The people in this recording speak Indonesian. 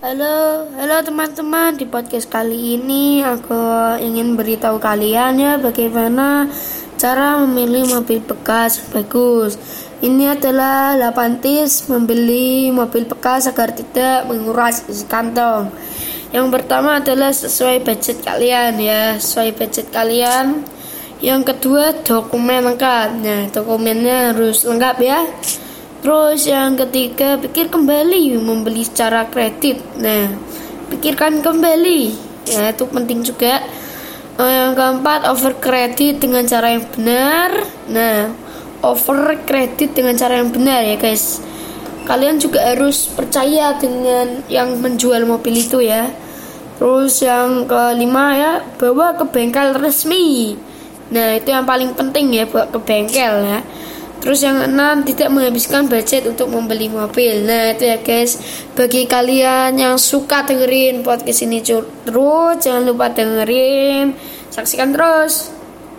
Halo, halo teman-teman. Di podcast kali ini aku ingin beritahu kalian ya bagaimana cara memilih mobil bekas bagus. Ini adalah 8 tips membeli mobil bekas agar tidak menguras isi kantong. Yang pertama adalah sesuai budget kalian ya, sesuai budget kalian. Yang kedua dokumen lengkap. Nah, dokumennya harus lengkap ya. Terus yang ketiga, pikir kembali membeli secara kredit. Nah, pikirkan kembali. Ya, itu penting juga. Oh, yang keempat, over kredit dengan cara yang benar. Nah, over kredit dengan cara yang benar ya, guys. Kalian juga harus percaya dengan yang menjual mobil itu ya. Terus yang kelima ya, bawa ke bengkel resmi. Nah, itu yang paling penting ya buat ke bengkel ya. Terus yang enam tidak menghabiskan budget untuk membeli mobil. Nah itu ya guys. Bagi kalian yang suka dengerin podcast ini terus jangan lupa dengerin, saksikan terus.